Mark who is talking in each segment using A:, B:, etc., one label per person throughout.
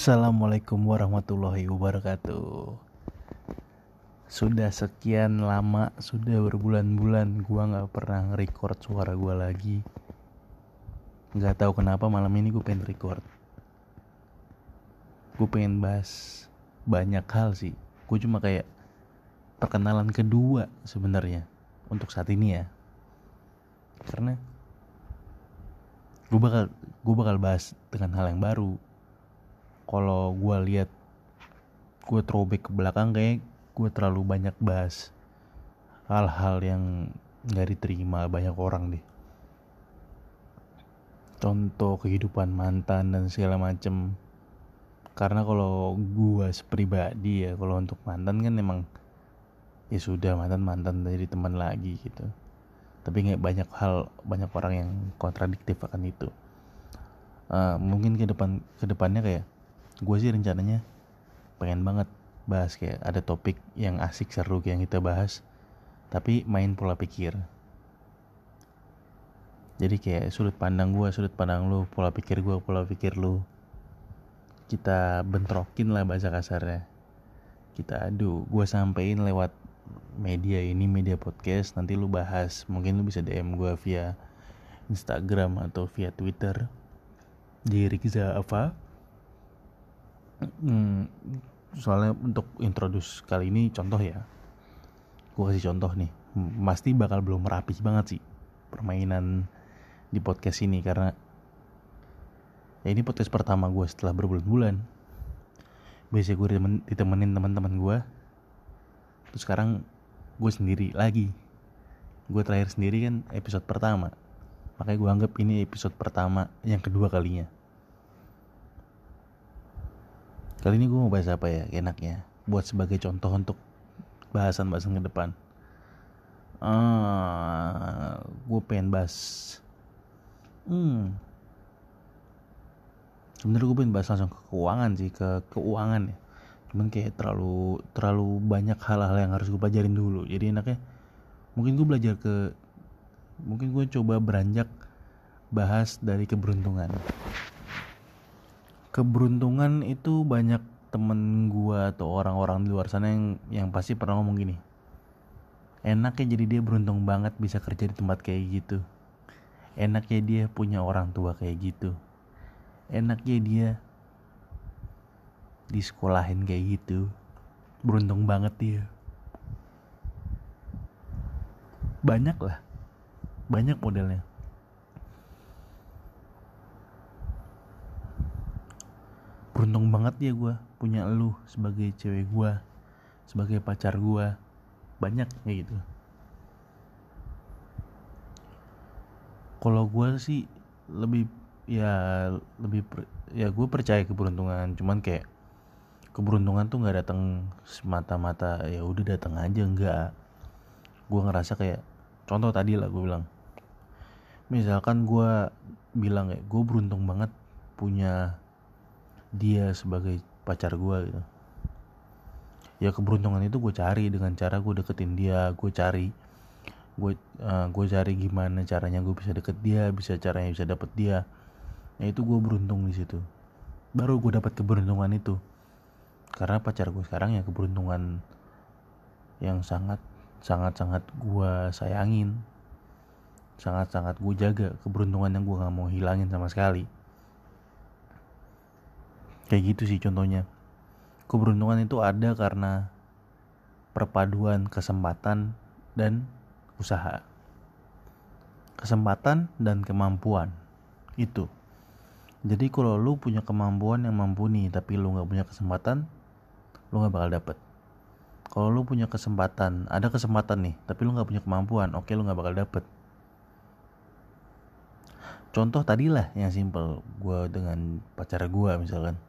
A: Assalamualaikum warahmatullahi wabarakatuh. Sudah sekian lama, sudah berbulan-bulan gua nggak pernah record suara gua lagi. Nggak tahu kenapa malam ini gue pengen record. Gue pengen bahas banyak hal sih. Gue cuma kayak perkenalan kedua sebenarnya Untuk saat ini ya. Karena gue bakal gue bakal bahas dengan hal yang baru kalau gue lihat gue throwback ke belakang kayak gue terlalu banyak bahas hal-hal yang nggak diterima banyak orang deh. Contoh kehidupan mantan dan segala macem. Karena kalau gue sepribadi ya kalau untuk mantan kan emang ya sudah mantan mantan dari teman lagi gitu. Tapi nggak banyak hal banyak orang yang kontradiktif akan itu. Uh, mungkin ke depan ke depannya kayak gue sih rencananya pengen banget bahas kayak ada topik yang asik seru yang kita bahas tapi main pola pikir. Jadi kayak sudut pandang gue sudut pandang lu pola pikir gue pola pikir lu. Kita bentrokin lah bahasa kasarnya. Kita adu gue sampein lewat media ini media podcast. Nanti lu bahas mungkin lu bisa DM gue via Instagram atau via Twitter. Di Riza apa hmm, soalnya untuk introduce kali ini contoh ya. Gue kasih contoh nih. Pasti bakal belum rapi banget sih permainan di podcast ini karena ya ini podcast pertama gue setelah berbulan-bulan. Biasanya gue ditemenin teman-teman gue terus sekarang gue sendiri lagi. Gue terakhir sendiri kan episode pertama. Makanya gue anggap ini episode pertama yang kedua kalinya Kali ini gue mau bahas apa ya enaknya? Buat sebagai contoh untuk bahasan-bahasan ke depan. Uh, Gue pengen bahas Hmm. Sebenernya gue pengen bahas langsung ke keuangan sih Ke keuangan ya. Cuman kayak terlalu terlalu banyak hal-hal yang harus gue pelajarin dulu. Jadi enaknya Mungkin gue belajar ke Mungkin gue coba beranjak Bahas dari keberuntungan keberuntungan itu banyak temen gua atau orang-orang di luar sana yang yang pasti pernah ngomong gini enaknya jadi dia beruntung banget bisa kerja di tempat kayak gitu. Enaknya dia punya orang tua kayak gitu. Enaknya dia di sekolahin kayak gitu. Beruntung banget dia. Banyak lah banyak modelnya beruntung banget ya gue punya lu sebagai cewek gue sebagai pacar gue banyak kayak gitu. Kalau gue sih lebih ya lebih ya gue percaya keberuntungan. Cuman kayak keberuntungan tuh nggak datang semata-mata ya udah datang aja enggak gue ngerasa kayak contoh tadi lah gue bilang. Misalkan gue bilang kayak gue beruntung banget punya dia sebagai pacar gue gitu. Ya keberuntungan itu gue cari dengan cara gue deketin dia gue cari gue uh, gue cari gimana caranya gue bisa deket dia bisa caranya bisa dapet dia. Nah itu gue beruntung di situ. Baru gue dapat keberuntungan itu. Karena pacar gue sekarang ya keberuntungan yang sangat sangat sangat gue sayangin. Sangat sangat gue jaga. Keberuntungan yang gue nggak mau hilangin sama sekali kayak gitu sih contohnya. Keberuntungan itu ada karena perpaduan kesempatan dan usaha. Kesempatan dan kemampuan. Itu. Jadi kalau lu punya kemampuan yang mampu nih tapi lu nggak punya kesempatan lu nggak bakal dapet. Kalau lu punya kesempatan ada kesempatan nih tapi lu nggak punya kemampuan oke lu nggak bakal dapet. Contoh tadilah yang simple gue dengan pacar gue misalkan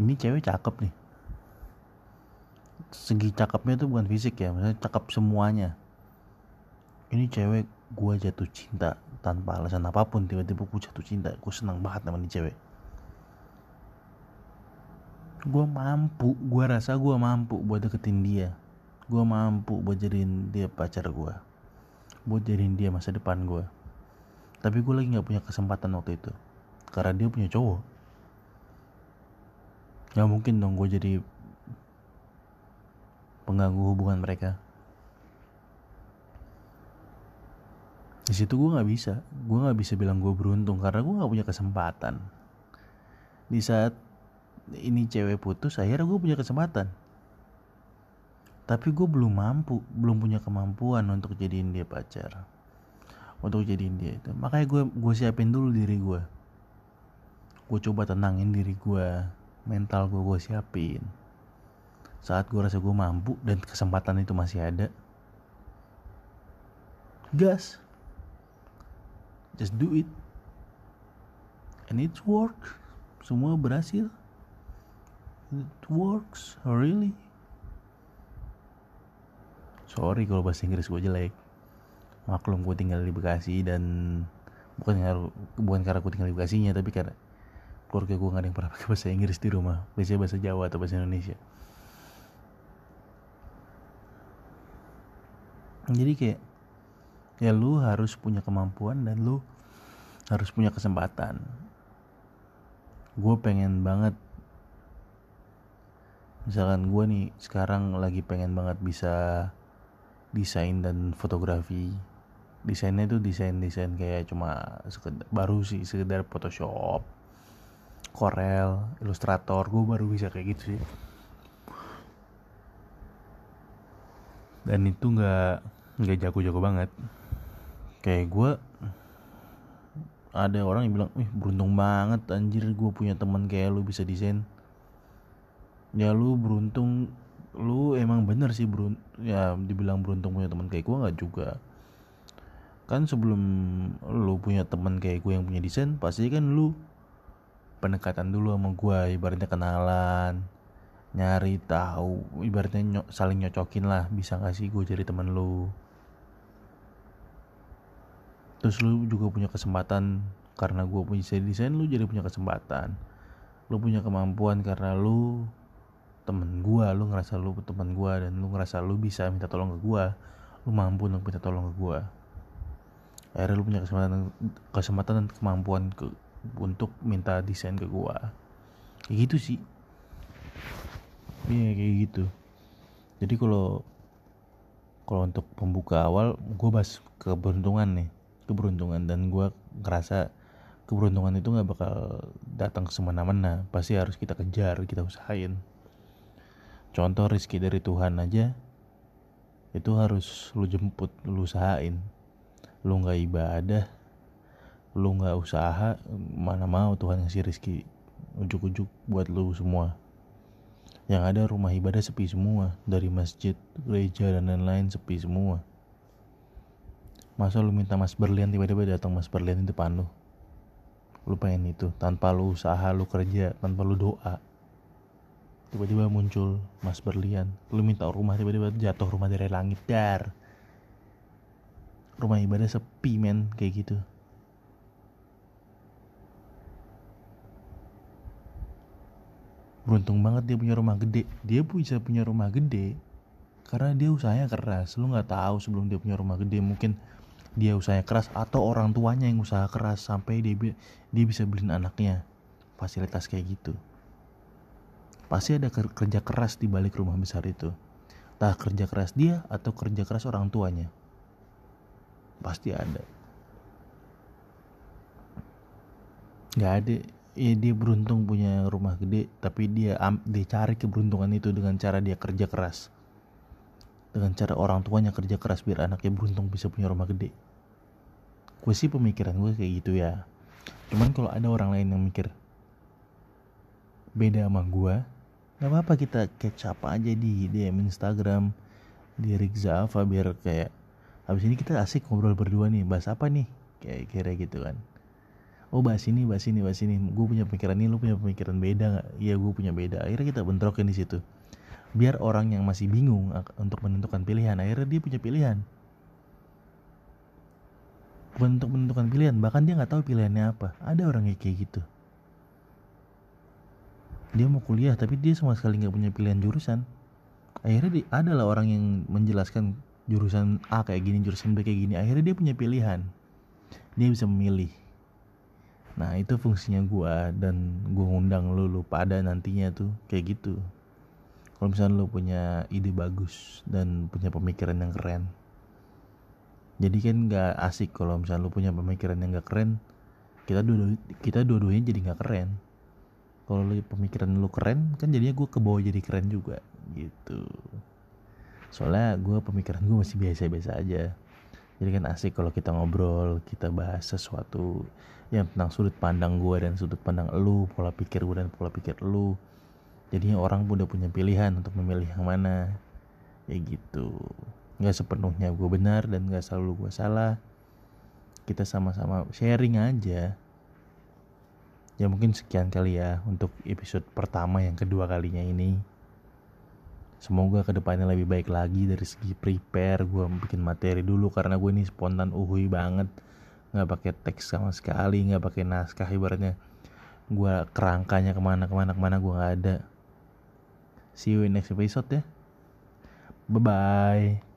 A: ini cewek cakep nih. Segi cakepnya tuh bukan fisik ya maksudnya cakep semuanya. Ini cewek gue jatuh cinta tanpa alasan apa pun tiba-tiba gue jatuh cinta gue senang banget sama ini cewek. Gue mampu gue rasa gue mampu buat deketin dia. Gue mampu buat jadiin dia pacar gue buat jadiin dia masa depan gue tapi gue lagi nggak punya kesempatan waktu itu. Karena dia punya cowok nggak mungkin dong gue jadi pengganggu hubungan mereka. Di situ gue nggak bisa. Gue nggak bisa bilang gue beruntung karena gue nggak punya kesempatan. Di saat ini cewek putus akhirnya gue punya kesempatan. Tapi gue belum mampu belum punya kemampuan untuk jadiin dia pacar. Untuk jadiin dia itu. Makanya gue gue siapin dulu diri gue gue coba tenangin diri gue mental gue gue siapin. Saat gue rasa gue mampu dan kesempatan itu masih ada gas. Just do it. And it work semua berhasil. It works really. Sorry kalau bahasa Inggris gue jelek. Maklum gue tinggal di Bekasi dan bukan karena bukan karena gue tinggal di Bekasinya tapi karena keluarga gue gak ada yang pernah pakai bahasa Inggris di rumah. Biasanya bahasa Jawa atau bahasa Indonesia. Jadi kayak ya lu harus punya kemampuan dan lu harus punya kesempatan. Gue pengen banget misalkan gue nih sekarang lagi pengen banget bisa desain dan fotografi. Desainnya tuh desain desain kayak cuma sekedar, baru sih sekedar Photoshop Corel Illustrator gue baru bisa kayak gitu sih dan itu nggak nggak jago-jago banget kayak gue ada orang yang bilang, ih beruntung banget anjir gue punya teman kayak lu bisa desain. Ya lu beruntung, lu emang bener sih beruntung, ya dibilang beruntung punya teman kayak gue nggak juga. Kan sebelum lu punya teman kayak gue yang punya desain, pasti kan lu pendekatan dulu sama gue, ibaratnya kenalan, nyari tahu, ibaratnya saling nyocokin lah, bisa gak sih gue jadi teman lu? Terus lu juga punya kesempatan karena gue punya desain lu jadi punya kesempatan. Lu punya kemampuan karena lu temen gue lu ngerasa lu temen gue dan lu ngerasa lu bisa minta tolong ke gue lu mampu untuk minta tolong ke gue akhirnya lu punya kesempatan kesempatan dan kemampuan ke untuk minta desain ke gue kayak gitu sih. Iya kayak gitu. Jadi kalau kalau untuk pembuka awal gue bahas keberuntungan nih keberuntungan dan gue ngerasa keberuntungan itu nggak bakal datang semena-mena. Pasti harus kita kejar kita usahain. Contoh rezeki dari Tuhan aja itu harus lu jemput lu usahain. Lu nggak ibadah lu nggak usaha mana mau Tuhan ngasih rezeki ujuk-ujuk buat lu semua. Yang ada rumah ibadah sepi semua dari masjid gereja dan lain-lain sepi semua. Masa lu minta mas berlian tiba-tiba datang mas berlian di depan lu? Lu pengen itu tanpa lu usaha lu kerja tanpa lu doa. Tiba-tiba muncul mas berlian. Lu minta rumah tiba-tiba jatuh rumah dari langit. Dar. Rumah ibadah sepi men kayak gitu beruntung banget dia punya rumah gede. Dia bisa punya rumah gede karena dia usahanya keras. Lu nggak tahu sebelum dia punya rumah gede mungkin dia usahanya keras atau orang tuanya yang usaha keras sampai dia dia bisa beliin anaknya. Fasilitas kayak gitu. Pasti ada kerja keras di balik rumah besar itu. Entah kerja keras dia atau kerja keras orang tuanya. Pasti ada. Nggak ada ya dia beruntung punya rumah gede tapi dia dia cari keberuntungan itu dengan cara dia kerja keras. Dengan cara orang tuanya kerja keras biar anaknya beruntung bisa punya rumah gede. Gue sih pemikiran gue kayak gitu ya. Cuman kalau ada orang lain yang mikir beda sama gue nggak apa-apa kita catch up aja di DM Instagram di Rizza Alfa biar kayak habis ini kita asik ngobrol berdua nih bahas apa nih? Kayak kira gitu kan oh bahas ini bahas ini bahas ini. Gue punya pemikiran ini lu punya pemikiran beda nggak? Iya gue punya beda. Akhirnya kita bentrokin di situ. Biar orang yang masih bingung untuk menentukan pilihan akhirnya dia punya pilihan. Bukan untuk menentukan pilihan bahkan dia nggak tahu pilihannya apa. Ada orang yang kayak gitu. Dia mau kuliah tapi dia sama sekali nggak punya pilihan jurusan. Akhirnya dia, adalah orang yang menjelaskan jurusan A kayak gini jurusan B kayak gini. Akhirnya dia punya pilihan. Dia bisa memilih nah itu fungsinya gue dan gue ngundang lu lu pada nantinya tuh kayak gitu. Kalau misalnya lu punya ide bagus dan punya pemikiran yang keren. Jadi kan nggak asik kalau misalnya lu punya pemikiran yang gak keren kita dua kita dua-duanya jadi nggak keren. Kalau lu pemikiran lu keren kan jadinya gue ke bawah jadi keren juga gitu. Soalnya gue pemikiran gue masih biasa-biasa aja jadi kan asik kalau kita ngobrol kita bahas sesuatu yang tentang sudut pandang gue dan sudut pandang lu pola pikir gue dan pola pikir lu. Jadinya orang udah punya pilihan untuk memilih yang mana. Kayak gitu. Nggak sepenuhnya gue benar dan nggak selalu gue salah. Kita sama-sama sharing aja. Ya mungkin sekian kali ya untuk episode pertama yang kedua kalinya ini semoga ke depannya lebih baik lagi dari segi prepare gue bikin materi dulu karena gue ini spontan uhui banget. Nggak pakai teks sama sekali nggak pakai naskah ibaratnya. Gue kerangkanya ke mana ke mana ke mana gue nggak ada. See you in next episode ya. Bye bye